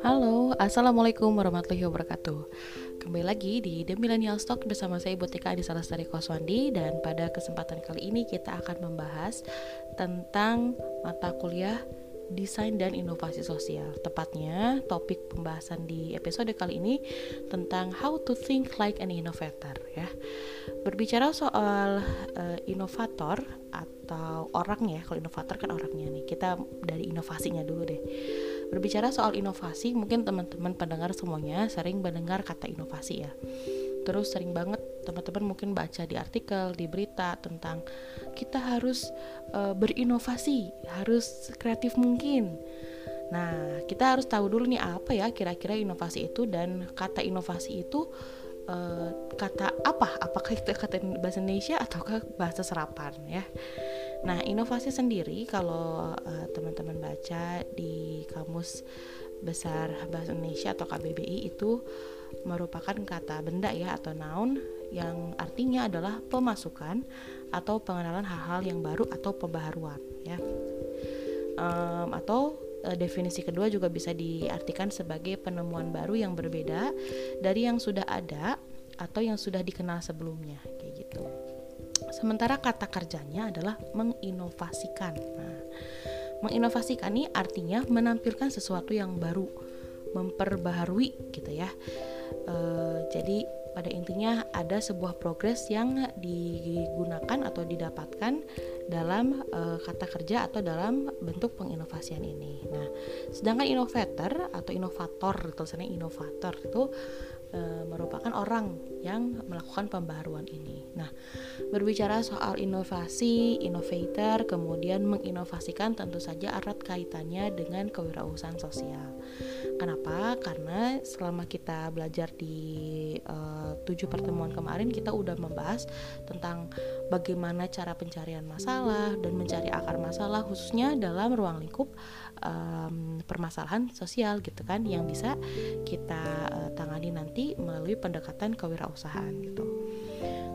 Halo, Assalamualaikum warahmatullahi wabarakatuh. Kembali lagi di The Millennial Stock bersama saya Ibu Tika di Salastari Koswandi. Dan pada kesempatan kali ini kita akan membahas tentang mata kuliah desain dan inovasi sosial. Tepatnya topik pembahasan di episode kali ini tentang how to think like an innovator ya Berbicara soal uh, inovator atau orang ya Kalau inovator kan orangnya nih Kita dari inovasinya dulu deh Berbicara soal inovasi, mungkin teman-teman pendengar semuanya sering mendengar kata inovasi ya. Terus sering banget teman-teman mungkin baca di artikel, di berita tentang kita harus e, berinovasi, harus kreatif mungkin. Nah, kita harus tahu dulu nih apa ya kira-kira inovasi itu dan kata inovasi itu e, kata apa? Apakah itu kata bahasa Indonesia ataukah bahasa serapan ya? Nah, inovasi sendiri kalau uh, teman-teman baca di Kamus Besar Bahasa Indonesia atau KBBI itu merupakan kata benda ya atau noun yang artinya adalah pemasukan atau pengenalan hal-hal yang baru atau pembaharuan ya. Um, atau uh, definisi kedua juga bisa diartikan sebagai penemuan baru yang berbeda dari yang sudah ada atau yang sudah dikenal sebelumnya kayak gitu. Sementara kata kerjanya adalah menginovasikan. Nah, menginovasikan ini artinya menampilkan sesuatu yang baru, memperbaharui gitu ya. E, jadi pada intinya ada sebuah progres yang digunakan atau didapatkan dalam e, kata kerja atau dalam bentuk penginovasian ini. Nah, sedangkan innovator atau inovator, tulisannya inovator itu e, merupakan orang yang melakukan pembaruan ini. Nah, berbicara soal inovasi, innovator, kemudian menginovasikan tentu saja erat kaitannya dengan kewirausahaan sosial. Kenapa? Karena selama kita belajar di e, tujuh pertemuan kemarin kita udah membahas tentang bagaimana cara pencarian masalah dan mencari akar masalah khususnya dalam ruang lingkup um, permasalahan sosial gitu kan yang bisa kita uh, tangani nanti melalui pendekatan kewirausahaan gitu.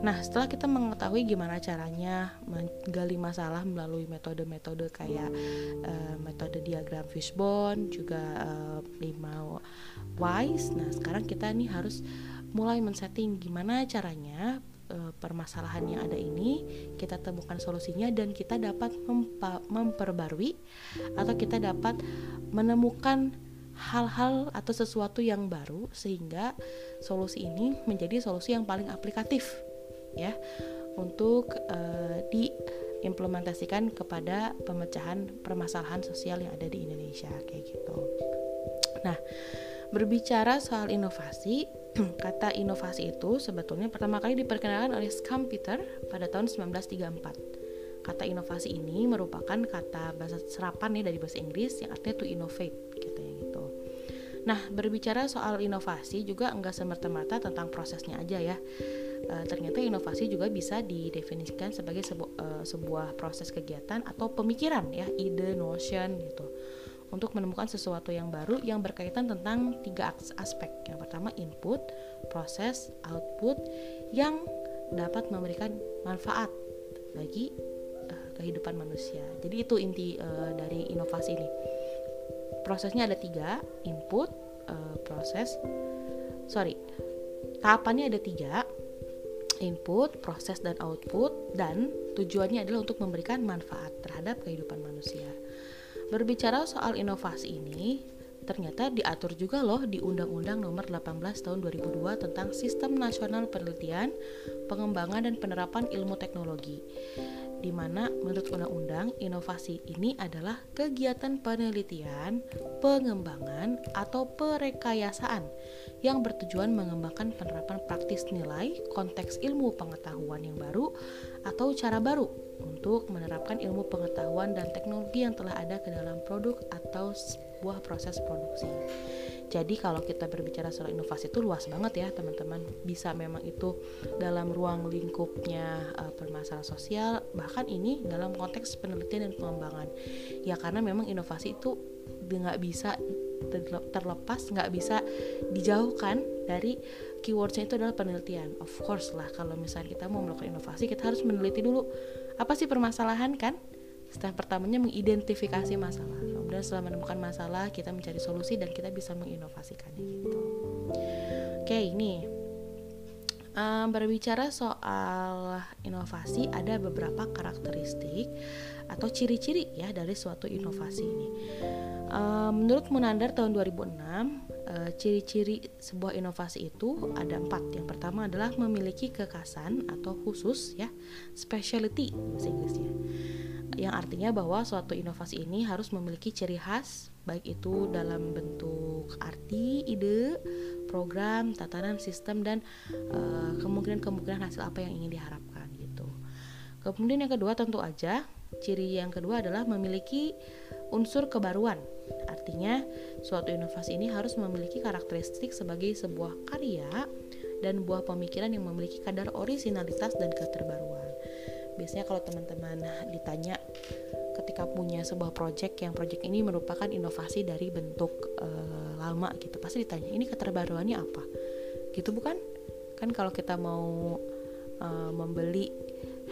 Nah, setelah kita mengetahui gimana caranya menggali masalah melalui metode-metode kayak uh, metode diagram fishbone, juga uh, wise. Nah, sekarang kita nih harus mulai men-setting gimana caranya permasalahan yang ada ini kita temukan solusinya dan kita dapat memperbarui atau kita dapat menemukan hal-hal atau sesuatu yang baru sehingga solusi ini menjadi solusi yang paling aplikatif ya untuk uh, diimplementasikan kepada pemecahan permasalahan sosial yang ada di Indonesia kayak gitu. Nah, berbicara soal inovasi Kata inovasi itu sebetulnya pertama kali diperkenalkan oleh Scampeter pada tahun 1934. Kata inovasi ini merupakan kata bahasa serapan ya dari bahasa Inggris yang artinya to innovate gitu ya gitu. Nah, berbicara soal inovasi juga enggak semerta-merta tentang prosesnya aja ya. E, ternyata inovasi juga bisa didefinisikan sebagai sebu e, sebuah proses kegiatan atau pemikiran ya, ide, notion gitu untuk menemukan sesuatu yang baru yang berkaitan tentang tiga aspek. Yang pertama input, proses, output yang dapat memberikan manfaat bagi uh, kehidupan manusia. Jadi itu inti uh, dari inovasi ini. Prosesnya ada tiga, input, uh, proses, sorry, tahapannya ada tiga, input, proses dan output, dan tujuannya adalah untuk memberikan manfaat terhadap kehidupan manusia. Berbicara soal inovasi ini, ternyata diatur juga loh di Undang-Undang Nomor 18 Tahun 2002 tentang Sistem Nasional Penelitian, Pengembangan dan Penerapan Ilmu Teknologi. Di mana menurut undang-undang inovasi ini adalah kegiatan penelitian, pengembangan atau perekayasaan yang bertujuan mengembangkan penerapan praktis nilai, konteks ilmu pengetahuan yang baru atau cara baru untuk menerapkan ilmu pengetahuan dan teknologi yang telah ada ke dalam produk atau sebuah proses produksi. Jadi kalau kita berbicara soal inovasi itu luas banget ya teman-teman. Bisa memang itu dalam ruang lingkupnya uh, permasalahan sosial, bahkan ini dalam konteks penelitian dan pengembangan. Ya karena memang inovasi itu nggak bisa terlepas, nggak bisa dijauhkan dari keywordsnya itu adalah penelitian. Of course lah kalau misalnya kita mau melakukan inovasi kita harus meneliti dulu apa sih permasalahan kan step pertamanya mengidentifikasi masalah kemudian setelah menemukan masalah kita mencari solusi dan kita bisa menginovasikannya gitu. Oke ini. Um, berbicara soal inovasi ada beberapa karakteristik atau ciri-ciri ya dari suatu inovasi ini. Um, menurut Munandar tahun 2006 uh, ciri-ciri sebuah inovasi itu ada empat. Yang pertama adalah memiliki kekasan atau khusus ya, specialty bahasa Inggrisnya. Yang artinya bahwa suatu inovasi ini harus memiliki ciri khas baik itu dalam bentuk arti, ide, program, tatanan, sistem dan uh, kemungkinan-kemungkinan hasil apa yang ingin diharapkan gitu. Kemudian yang kedua tentu aja ciri yang kedua adalah memiliki unsur kebaruan Artinya, suatu inovasi ini harus memiliki karakteristik sebagai sebuah karya dan buah pemikiran yang memiliki kadar originalitas dan keterbaruan. Biasanya kalau teman-teman ditanya ketika punya sebuah project yang project ini merupakan inovasi dari bentuk uh, lama gitu, pasti ditanya ini keterbaruannya apa? Gitu bukan? Kan kalau kita mau uh, membeli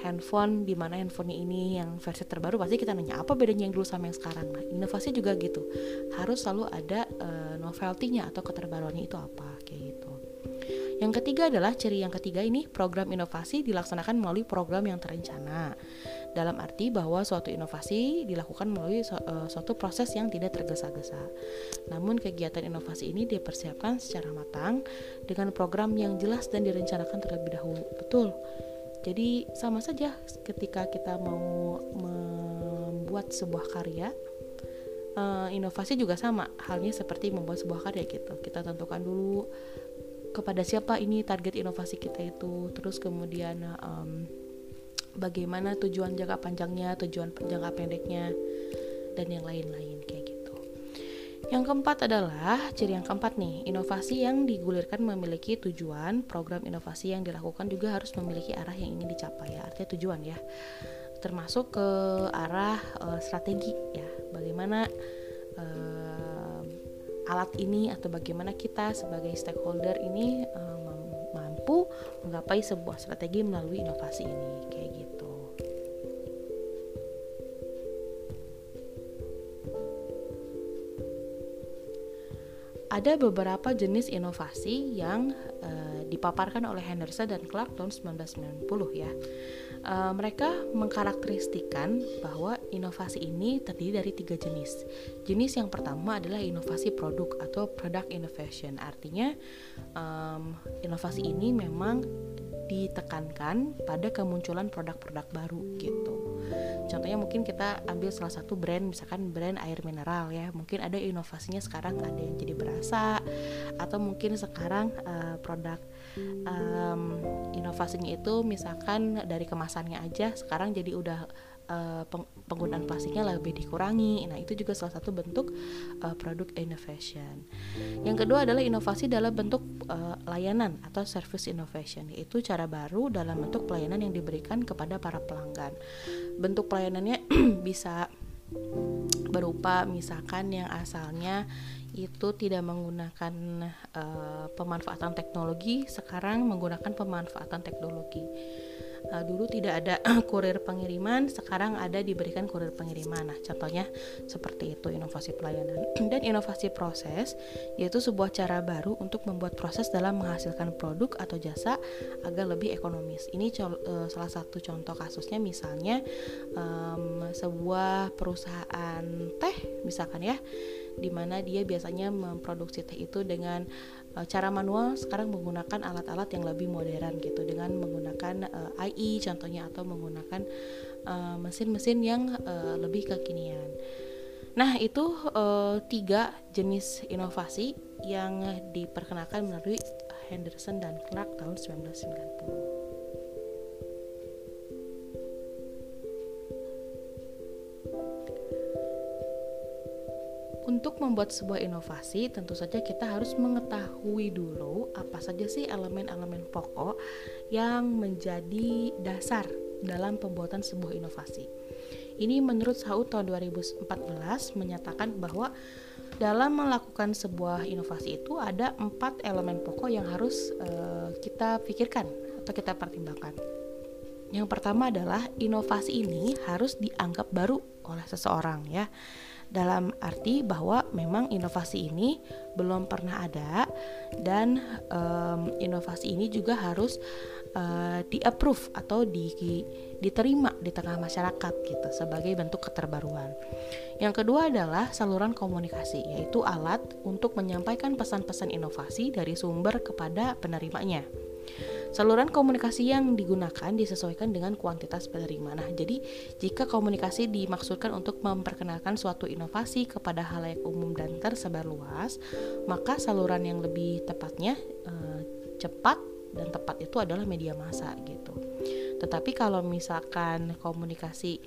handphone di mana handphonenya ini yang versi terbaru pasti kita nanya apa bedanya yang dulu sama yang sekarang? Nah inovasi juga gitu. Harus selalu ada uh, novelty-nya atau keterbaruannya itu apa kayak gitu. Yang ketiga adalah ciri yang ketiga ini program inovasi dilaksanakan melalui program yang terencana. Dalam arti bahwa suatu inovasi dilakukan melalui su uh, suatu proses yang tidak tergesa-gesa. Namun kegiatan inovasi ini dipersiapkan secara matang dengan program yang jelas dan direncanakan terlebih dahulu. Betul jadi sama saja ketika kita mau membuat sebuah karya, uh, inovasi juga sama. Halnya seperti membuat sebuah karya gitu. Kita tentukan dulu kepada siapa ini target inovasi kita itu, terus kemudian um, bagaimana tujuan jangka panjangnya, tujuan jangka pendeknya, dan yang lain-lain kayak. Yang keempat adalah ciri yang keempat nih, inovasi yang digulirkan memiliki tujuan, program inovasi yang dilakukan juga harus memiliki arah yang ingin dicapai ya, artinya tujuan ya. Termasuk ke arah uh, strategi ya, bagaimana uh, alat ini atau bagaimana kita sebagai stakeholder ini uh, mampu menggapai sebuah strategi melalui inovasi ini kayak gitu. Ada beberapa jenis inovasi yang uh, dipaparkan oleh Henderson dan Clark tahun 1990 ya. Uh, mereka mengkarakteristikan bahwa inovasi ini terdiri dari tiga jenis. Jenis yang pertama adalah inovasi produk atau product innovation. Artinya um, inovasi ini memang ditekankan pada kemunculan produk-produk baru gitu contohnya mungkin kita ambil salah satu brand misalkan brand air mineral ya. Mungkin ada inovasinya sekarang ada yang jadi berasa atau mungkin sekarang uh, produk um, inovasinya itu misalkan dari kemasannya aja sekarang jadi udah uh, penggunaan plastiknya lebih dikurangi. Nah, itu juga salah satu bentuk uh, produk innovation. Yang kedua adalah inovasi dalam bentuk uh, layanan atau service innovation, yaitu cara baru dalam bentuk pelayanan yang diberikan kepada para pelanggan. Bentuk pelayanannya bisa berupa misalkan yang asalnya itu tidak menggunakan uh, pemanfaatan teknologi, sekarang menggunakan pemanfaatan teknologi uh, dulu tidak ada kurir pengiriman, sekarang ada diberikan kurir pengiriman. Nah, contohnya seperti itu inovasi pelayanan dan inovasi proses yaitu sebuah cara baru untuk membuat proses dalam menghasilkan produk atau jasa agar lebih ekonomis. Ini uh, salah satu contoh kasusnya misalnya um, sebuah perusahaan teh misalkan ya di mana dia biasanya memproduksi teh itu dengan cara manual sekarang menggunakan alat-alat yang lebih modern gitu dengan menggunakan uh, eh, AI contohnya atau menggunakan eh, mesin-mesin uh, yang uh, lebih kekinian. Nah, itu uh, tiga jenis inovasi yang diperkenalkan melalui Henderson dan Clark tahun 1990. Untuk membuat sebuah inovasi, tentu saja kita harus mengetahui dulu apa saja sih elemen-elemen pokok yang menjadi dasar dalam pembuatan sebuah inovasi. Ini menurut Saud tahun 2014 menyatakan bahwa dalam melakukan sebuah inovasi itu ada empat elemen pokok yang harus uh, kita pikirkan atau kita pertimbangkan. Yang pertama adalah inovasi ini harus dianggap baru oleh seseorang ya. Dalam arti bahwa memang inovasi ini belum pernah ada dan um, inovasi ini juga harus uh, di-approve atau di, diterima di tengah masyarakat gitu sebagai bentuk keterbaruan. Yang kedua adalah saluran komunikasi, yaitu alat untuk menyampaikan pesan-pesan inovasi dari sumber kepada penerimanya. Saluran komunikasi yang digunakan disesuaikan dengan kuantitas penerima. Nah, jadi jika komunikasi dimaksudkan untuk memperkenalkan suatu inovasi kepada halayak umum dan tersebar luas, maka saluran yang lebih tepatnya eh, cepat dan tepat itu adalah media massa gitu. Tetapi kalau misalkan komunikasi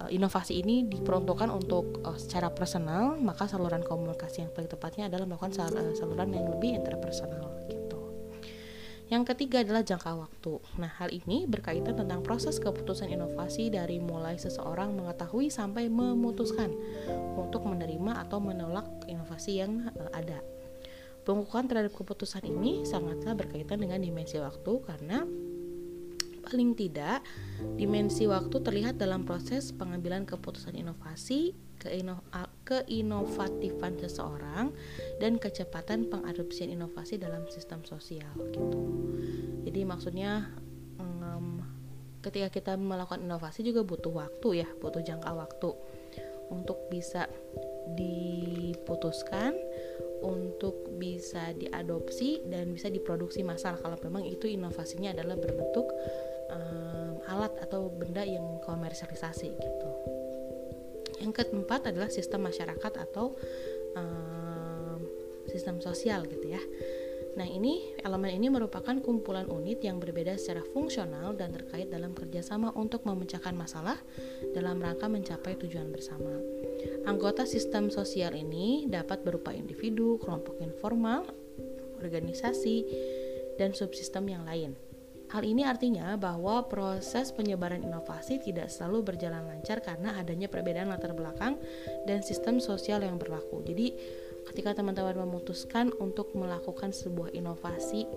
uh, inovasi ini diperuntukkan untuk uh, secara personal, maka saluran komunikasi yang paling tepatnya adalah melakukan sal uh, saluran yang lebih interpersonal gitu. Yang ketiga adalah jangka waktu. Nah, hal ini berkaitan tentang proses keputusan inovasi dari mulai seseorang mengetahui sampai memutuskan untuk menerima atau menolak inovasi yang uh, ada. Pengukuhan terhadap keputusan ini sangatlah berkaitan dengan dimensi waktu karena paling tidak dimensi waktu terlihat dalam proses pengambilan keputusan inovasi, keinovatifan seseorang dan kecepatan pengadopsian inovasi dalam sistem sosial gitu. Jadi maksudnya um, ketika kita melakukan inovasi juga butuh waktu ya, butuh jangka waktu untuk bisa diputuskan untuk bisa diadopsi dan bisa diproduksi massal kalau memang itu inovasinya adalah berbentuk um, alat atau benda yang komersialisasi gitu. Yang keempat adalah sistem masyarakat atau um, sistem sosial gitu ya. Nah, ini elemen ini merupakan kumpulan unit yang berbeda secara fungsional dan terkait dalam kerjasama untuk memecahkan masalah dalam rangka mencapai tujuan bersama. Anggota sistem sosial ini dapat berupa individu, kelompok informal, organisasi, dan subsistem yang lain. Hal ini artinya bahwa proses penyebaran inovasi tidak selalu berjalan lancar karena adanya perbedaan latar belakang dan sistem sosial yang berlaku. Jadi, ketika teman-teman memutuskan untuk melakukan sebuah inovasi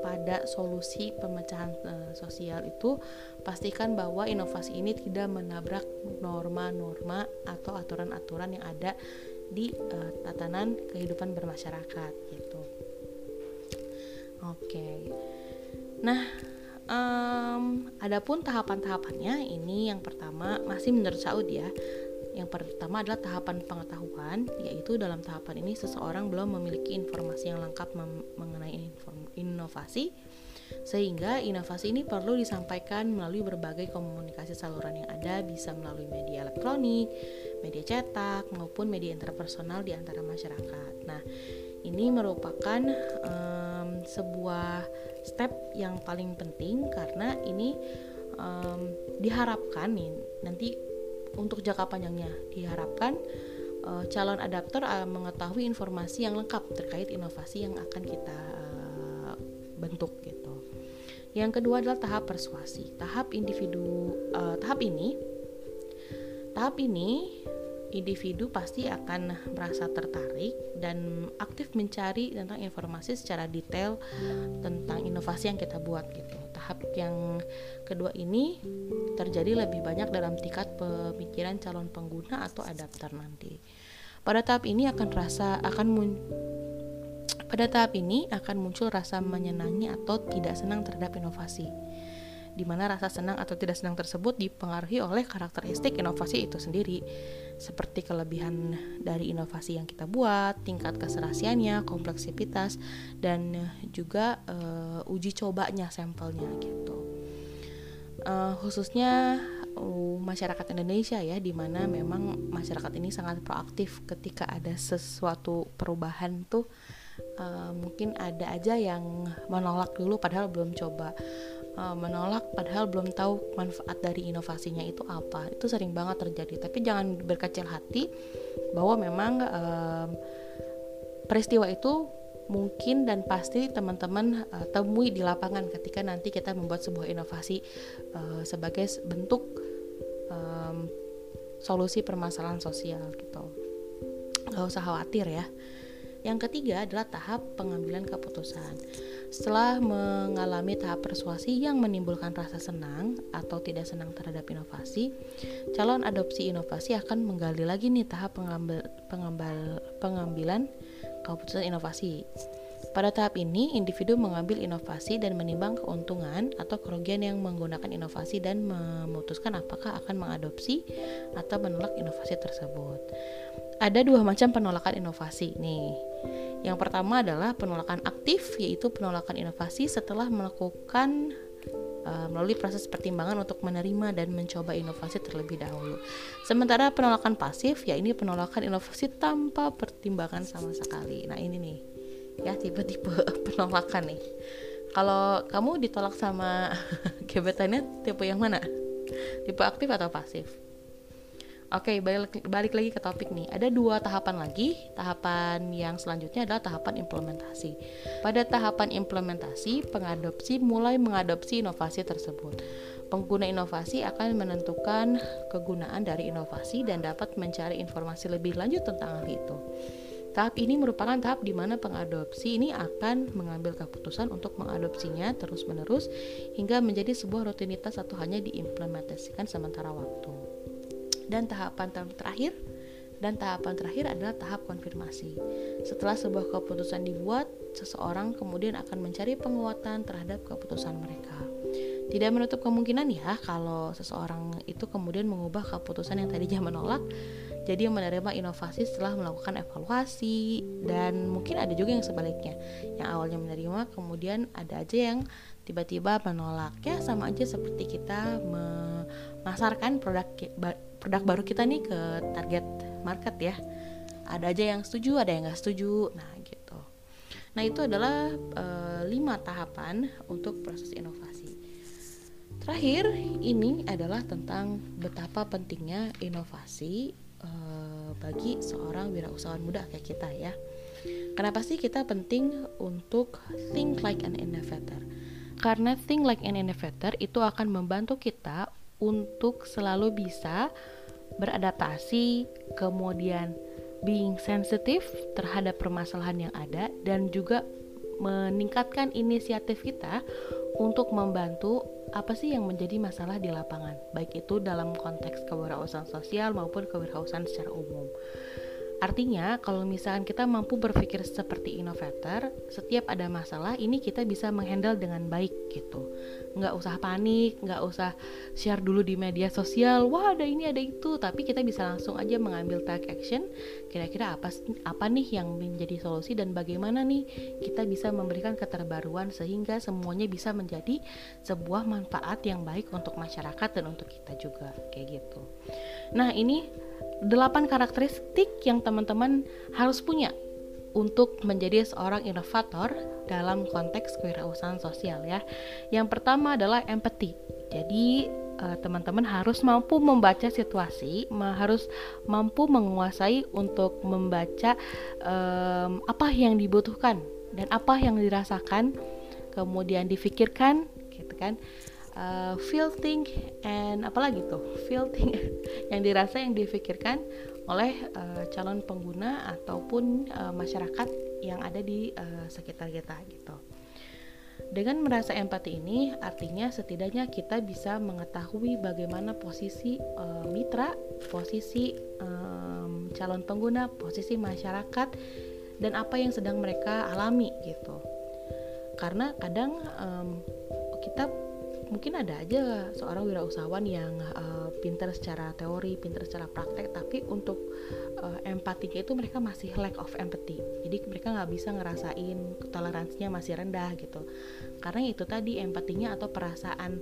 pada solusi pemecahan e, sosial itu pastikan bahwa inovasi ini tidak menabrak norma-norma atau aturan-aturan yang ada di e, tatanan kehidupan bermasyarakat gitu. Oke. Okay. Nah, um, adapun tahapan-tahapannya ini yang pertama masih menurut Saud ya yang pertama adalah tahapan pengetahuan, yaitu dalam tahapan ini seseorang belum memiliki informasi yang lengkap mengenai inovasi, sehingga inovasi ini perlu disampaikan melalui berbagai komunikasi saluran yang ada, bisa melalui media elektronik, media cetak, maupun media interpersonal di antara masyarakat. Nah, ini merupakan um, sebuah step yang paling penting karena ini um, diharapkan nih nanti untuk jangka panjangnya diharapkan uh, calon adaptor uh, mengetahui informasi yang lengkap terkait inovasi yang akan kita uh, bentuk gitu. Yang kedua adalah tahap persuasi. Tahap individu uh, tahap ini tahap ini individu pasti akan merasa tertarik dan aktif mencari tentang informasi secara detail tentang inovasi yang kita buat gitu tahap yang kedua ini terjadi lebih banyak dalam tingkat pemikiran calon pengguna atau adapter nanti. Pada tahap ini akan rasa akan mun pada tahap ini akan muncul rasa menyenangi atau tidak senang terhadap inovasi di mana rasa senang atau tidak senang tersebut dipengaruhi oleh karakteristik inovasi itu sendiri, seperti kelebihan dari inovasi yang kita buat, tingkat keserasiannya, kompleksitas, dan juga uh, uji cobanya sampelnya gitu. Uh, khususnya uh, masyarakat Indonesia ya, di mana memang masyarakat ini sangat proaktif ketika ada sesuatu perubahan tuh. Uh, mungkin ada aja yang menolak dulu padahal belum coba uh, menolak padahal belum tahu manfaat dari inovasinya itu apa. Itu sering banget terjadi. Tapi jangan berkecil hati bahwa memang uh, peristiwa itu mungkin dan pasti teman-teman uh, temui di lapangan ketika nanti kita membuat sebuah inovasi uh, sebagai bentuk um, solusi permasalahan sosial gitu. Nggak usah khawatir ya Yang ketiga adalah tahap pengambilan keputusan. Setelah mengalami tahap persuasi yang menimbulkan rasa senang atau tidak senang terhadap inovasi, calon adopsi inovasi akan menggali lagi nih tahap pengambil, pengambil, pengambilan keputusan inovasi. Pada tahap ini, individu mengambil inovasi dan menimbang keuntungan atau kerugian yang menggunakan inovasi dan memutuskan apakah akan mengadopsi atau menolak inovasi tersebut. Ada dua macam penolakan inovasi nih. Yang pertama adalah penolakan aktif, yaitu penolakan inovasi setelah melakukan uh, melalui proses pertimbangan untuk menerima dan mencoba inovasi terlebih dahulu. Sementara penolakan pasif, ya ini penolakan inovasi tanpa pertimbangan sama sekali. Nah ini nih ya tipe-tipe penolakan nih kalau kamu ditolak sama gebetannya tipe yang mana tipe aktif atau pasif Oke, balik, balik lagi ke topik nih. Ada dua tahapan lagi. Tahapan yang selanjutnya adalah tahapan implementasi. Pada tahapan implementasi, pengadopsi mulai mengadopsi inovasi tersebut. Pengguna inovasi akan menentukan kegunaan dari inovasi dan dapat mencari informasi lebih lanjut tentang hal itu. Tahap ini merupakan tahap di mana pengadopsi ini akan mengambil keputusan untuk mengadopsinya terus-menerus hingga menjadi sebuah rutinitas atau hanya diimplementasikan sementara waktu. Dan tahapan terakhir dan tahapan terakhir adalah tahap konfirmasi. Setelah sebuah keputusan dibuat, seseorang kemudian akan mencari penguatan terhadap keputusan mereka. Tidak menutup kemungkinan ya kalau seseorang itu kemudian mengubah keputusan yang tadinya menolak jadi menerima inovasi setelah melakukan evaluasi dan mungkin ada juga yang sebaliknya yang awalnya menerima kemudian ada aja yang tiba-tiba menolak ya sama aja seperti kita memasarkan produk produk baru kita nih ke target market ya ada aja yang setuju ada yang nggak setuju nah gitu nah itu adalah e, lima tahapan untuk proses inovasi terakhir ini adalah tentang betapa pentingnya inovasi uh, bagi seorang wirausahawan muda kayak kita ya. Kenapa sih kita penting untuk think like an innovator? Karena think like an innovator itu akan membantu kita untuk selalu bisa beradaptasi, kemudian being sensitive terhadap permasalahan yang ada dan juga meningkatkan inisiatif kita untuk membantu apa sih yang menjadi masalah di lapangan, baik itu dalam konteks kewirausahaan sosial maupun kewirausahaan secara umum. Artinya, kalau misalkan kita mampu berpikir seperti inovator, setiap ada masalah ini kita bisa menghandle dengan baik gitu. Nggak usah panik, nggak usah share dulu di media sosial, wah ada ini ada itu, tapi kita bisa langsung aja mengambil take action. Kira-kira apa apa nih yang menjadi solusi dan bagaimana nih kita bisa memberikan keterbaruan sehingga semuanya bisa menjadi sebuah manfaat yang baik untuk masyarakat dan untuk kita juga kayak gitu. Nah ini delapan karakteristik yang teman-teman harus punya untuk menjadi seorang inovator dalam konteks kewirausahaan sosial ya. Yang pertama adalah empathy. Jadi uh, teman-teman harus mampu membaca situasi, harus mampu menguasai untuk membaca um, apa yang dibutuhkan dan apa yang dirasakan, kemudian difikirkan, gitu kan uh, feel think and apalagi tuh feel think yang dirasa yang difikirkan oleh uh, calon pengguna ataupun uh, masyarakat yang ada di uh, sekitar kita gitu. Dengan merasa empati ini artinya setidaknya kita bisa mengetahui bagaimana posisi uh, mitra, posisi um, calon pengguna, posisi masyarakat dan apa yang sedang mereka alami gitu. Karena kadang um, kita mungkin ada aja seorang wirausahawan yang uh, pintar secara teori, pintar secara praktek, tapi untuk uh, empatinya itu mereka masih lack of empathy. Jadi mereka nggak bisa ngerasain toleransinya masih rendah gitu. Karena itu tadi empatinya atau perasaan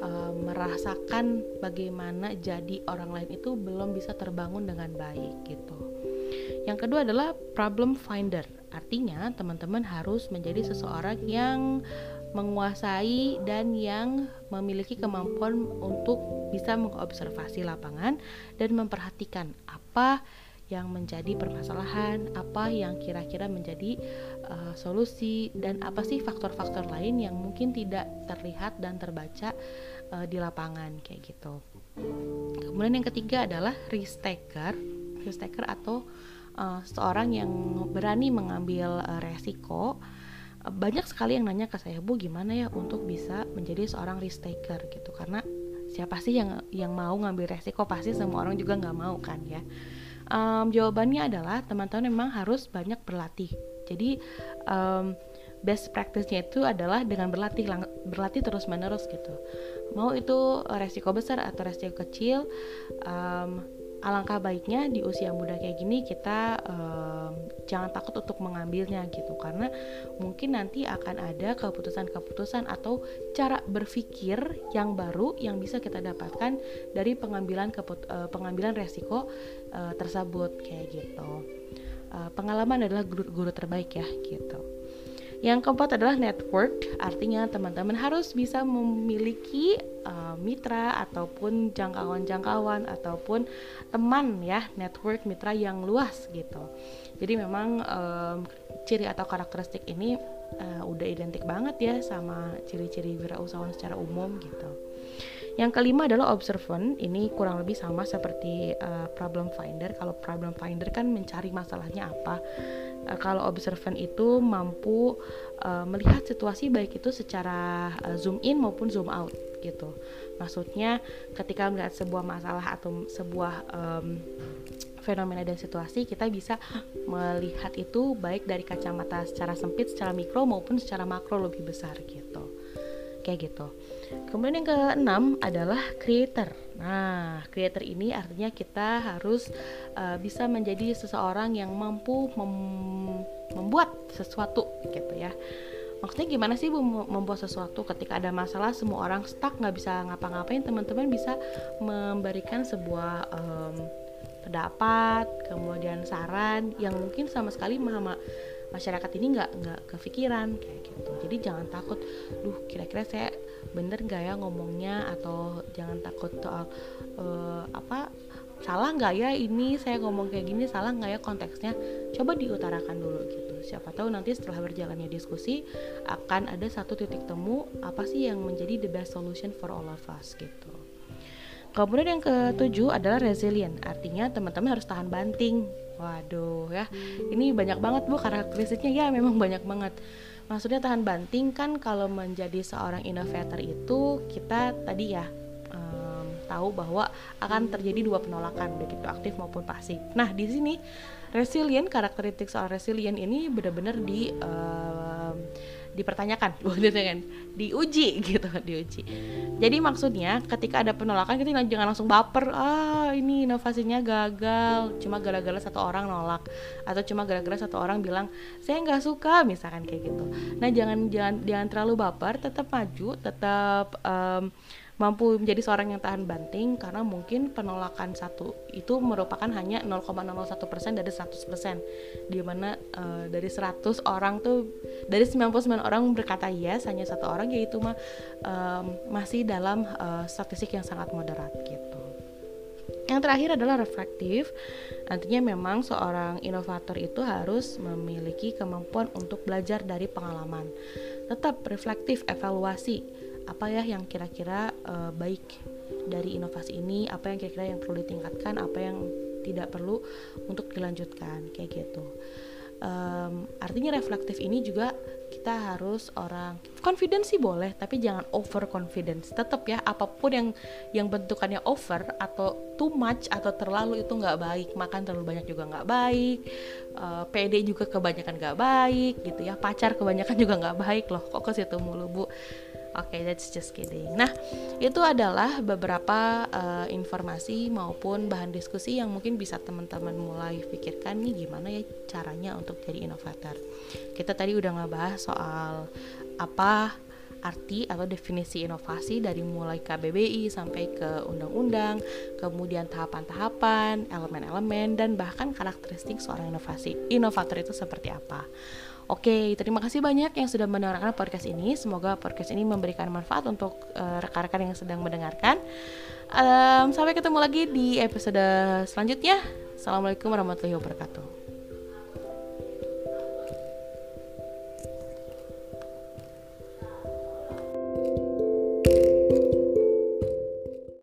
uh, merasakan bagaimana jadi orang lain itu belum bisa terbangun dengan baik gitu. Yang kedua adalah problem finder. Artinya teman-teman harus menjadi seseorang yang menguasai dan yang memiliki kemampuan untuk bisa mengobservasi lapangan dan memperhatikan apa yang menjadi permasalahan, apa yang kira-kira menjadi uh, solusi dan apa sih faktor-faktor lain yang mungkin tidak terlihat dan terbaca uh, di lapangan kayak gitu. Kemudian yang ketiga adalah risk taker, risk taker atau uh, seorang yang berani mengambil uh, resiko banyak sekali yang nanya ke saya bu gimana ya untuk bisa menjadi seorang risk taker? Gitu. Karena siapa sih yang yang mau ngambil resiko? Pasti semua orang juga nggak mau kan ya. Um, jawabannya adalah teman-teman memang harus banyak berlatih. Jadi um, best practice-nya itu adalah dengan berlatih berlatih terus menerus gitu. Mau itu resiko besar atau resiko kecil um, alangkah baiknya di usia muda kayak gini kita um, jangan takut untuk mengambilnya gitu. Karena mungkin nanti akan ada keputusan-keputusan atau cara berpikir yang baru yang bisa kita dapatkan dari pengambilan keput uh, pengambilan resiko uh, tersebut kayak gitu. Uh, pengalaman adalah guru, guru terbaik ya gitu yang keempat adalah network, artinya teman-teman harus bisa memiliki uh, mitra ataupun jangkauan-jangkauan ataupun teman ya, network mitra yang luas gitu. Jadi memang um, ciri atau karakteristik ini uh, udah identik banget ya sama ciri-ciri wirausahawan secara umum gitu. Yang kelima adalah observant. Ini kurang lebih sama seperti uh, problem finder. Kalau problem finder kan mencari masalahnya apa uh, kalau observant itu mampu uh, melihat situasi baik itu secara uh, zoom in maupun zoom out gitu. Maksudnya ketika melihat sebuah masalah atau sebuah um, fenomena dan situasi kita bisa melihat itu baik dari kacamata secara sempit, secara mikro maupun secara makro lebih besar gitu. Kayak gitu. Kemudian yang keenam adalah creator. Nah, creator ini artinya kita harus uh, bisa menjadi seseorang yang mampu mem membuat sesuatu gitu ya. Maksudnya gimana sih bu membuat sesuatu ketika ada masalah semua orang stuck nggak bisa ngapa-ngapain teman-teman bisa memberikan sebuah um, pendapat kemudian saran yang mungkin sama sekali mama masyarakat ini nggak nggak kepikiran kayak gitu jadi jangan takut duh kira-kira saya bener nggak ya ngomongnya? Atau jangan takut soal uh, apa salah nggak ya ini saya ngomong kayak gini salah nggak ya konteksnya? Coba diutarakan dulu gitu. Siapa tahu nanti setelah berjalannya diskusi akan ada satu titik temu apa sih yang menjadi the best solution for all of us gitu. Kemudian yang ketujuh adalah resilient, artinya teman-teman harus tahan banting. Waduh ya, ini banyak banget bu karakteristiknya ya memang banyak banget. Maksudnya tahan banting kan kalau menjadi seorang innovator itu kita tadi ya um, tahu bahwa akan terjadi dua penolakan baik itu aktif maupun pasif. Nah di sini resilient karakteristik soal resilient ini benar-benar di um, dipertanyakan gitu kan. Diuji gitu diuji. Jadi maksudnya ketika ada penolakan kita jangan langsung baper ah ini inovasinya gagal. Cuma gara-gara satu orang nolak. Atau cuma gara-gara satu orang bilang saya nggak suka misalkan kayak gitu. Nah jangan jangan jangan terlalu baper tetap maju tetap um, mampu menjadi seorang yang tahan banting karena mungkin penolakan satu itu merupakan hanya 0,01% dari 100% di mana uh, dari 100 orang tuh dari 99 orang berkata yes hanya satu orang yaitu mah um, masih dalam uh, statistik yang sangat moderat gitu. Yang terakhir adalah reflektif. Nantinya memang seorang inovator itu harus memiliki kemampuan untuk belajar dari pengalaman. Tetap reflektif, evaluasi apa ya yang kira-kira uh, baik dari inovasi ini apa yang kira-kira yang perlu ditingkatkan apa yang tidak perlu untuk dilanjutkan kayak gitu. Um, artinya reflektif ini juga kita harus orang confidence sih boleh tapi jangan over confidence tetap ya apa pun yang yang bentukannya over atau too much atau terlalu itu nggak baik. Makan terlalu banyak juga nggak baik uh, eh, PD juga kebanyakan nggak baik gitu ya pacar kebanyakan juga nggak baik loh. Kok ke situ mulu bu Oke, okay, that's just kidding. Nah, itu adalah beberapa uh, informasi maupun bahan diskusi yang mungkin bisa teman-teman mulai pikirkan nih gimana ya caranya untuk jadi inovator. Kita tadi udah ngebahas soal apa arti atau definisi inovasi dari mulai KBBI sampai ke undang-undang, kemudian tahapan-tahapan, elemen-elemen dan bahkan karakteristik seorang inovasi. Inovator itu seperti apa? Oke, terima kasih banyak yang sudah mendengarkan podcast ini. Semoga podcast ini memberikan manfaat untuk eh, rekan-rekan yang sedang mendengarkan. Um, sampai ketemu lagi di episode selanjutnya. Assalamualaikum warahmatullahi wabarakatuh.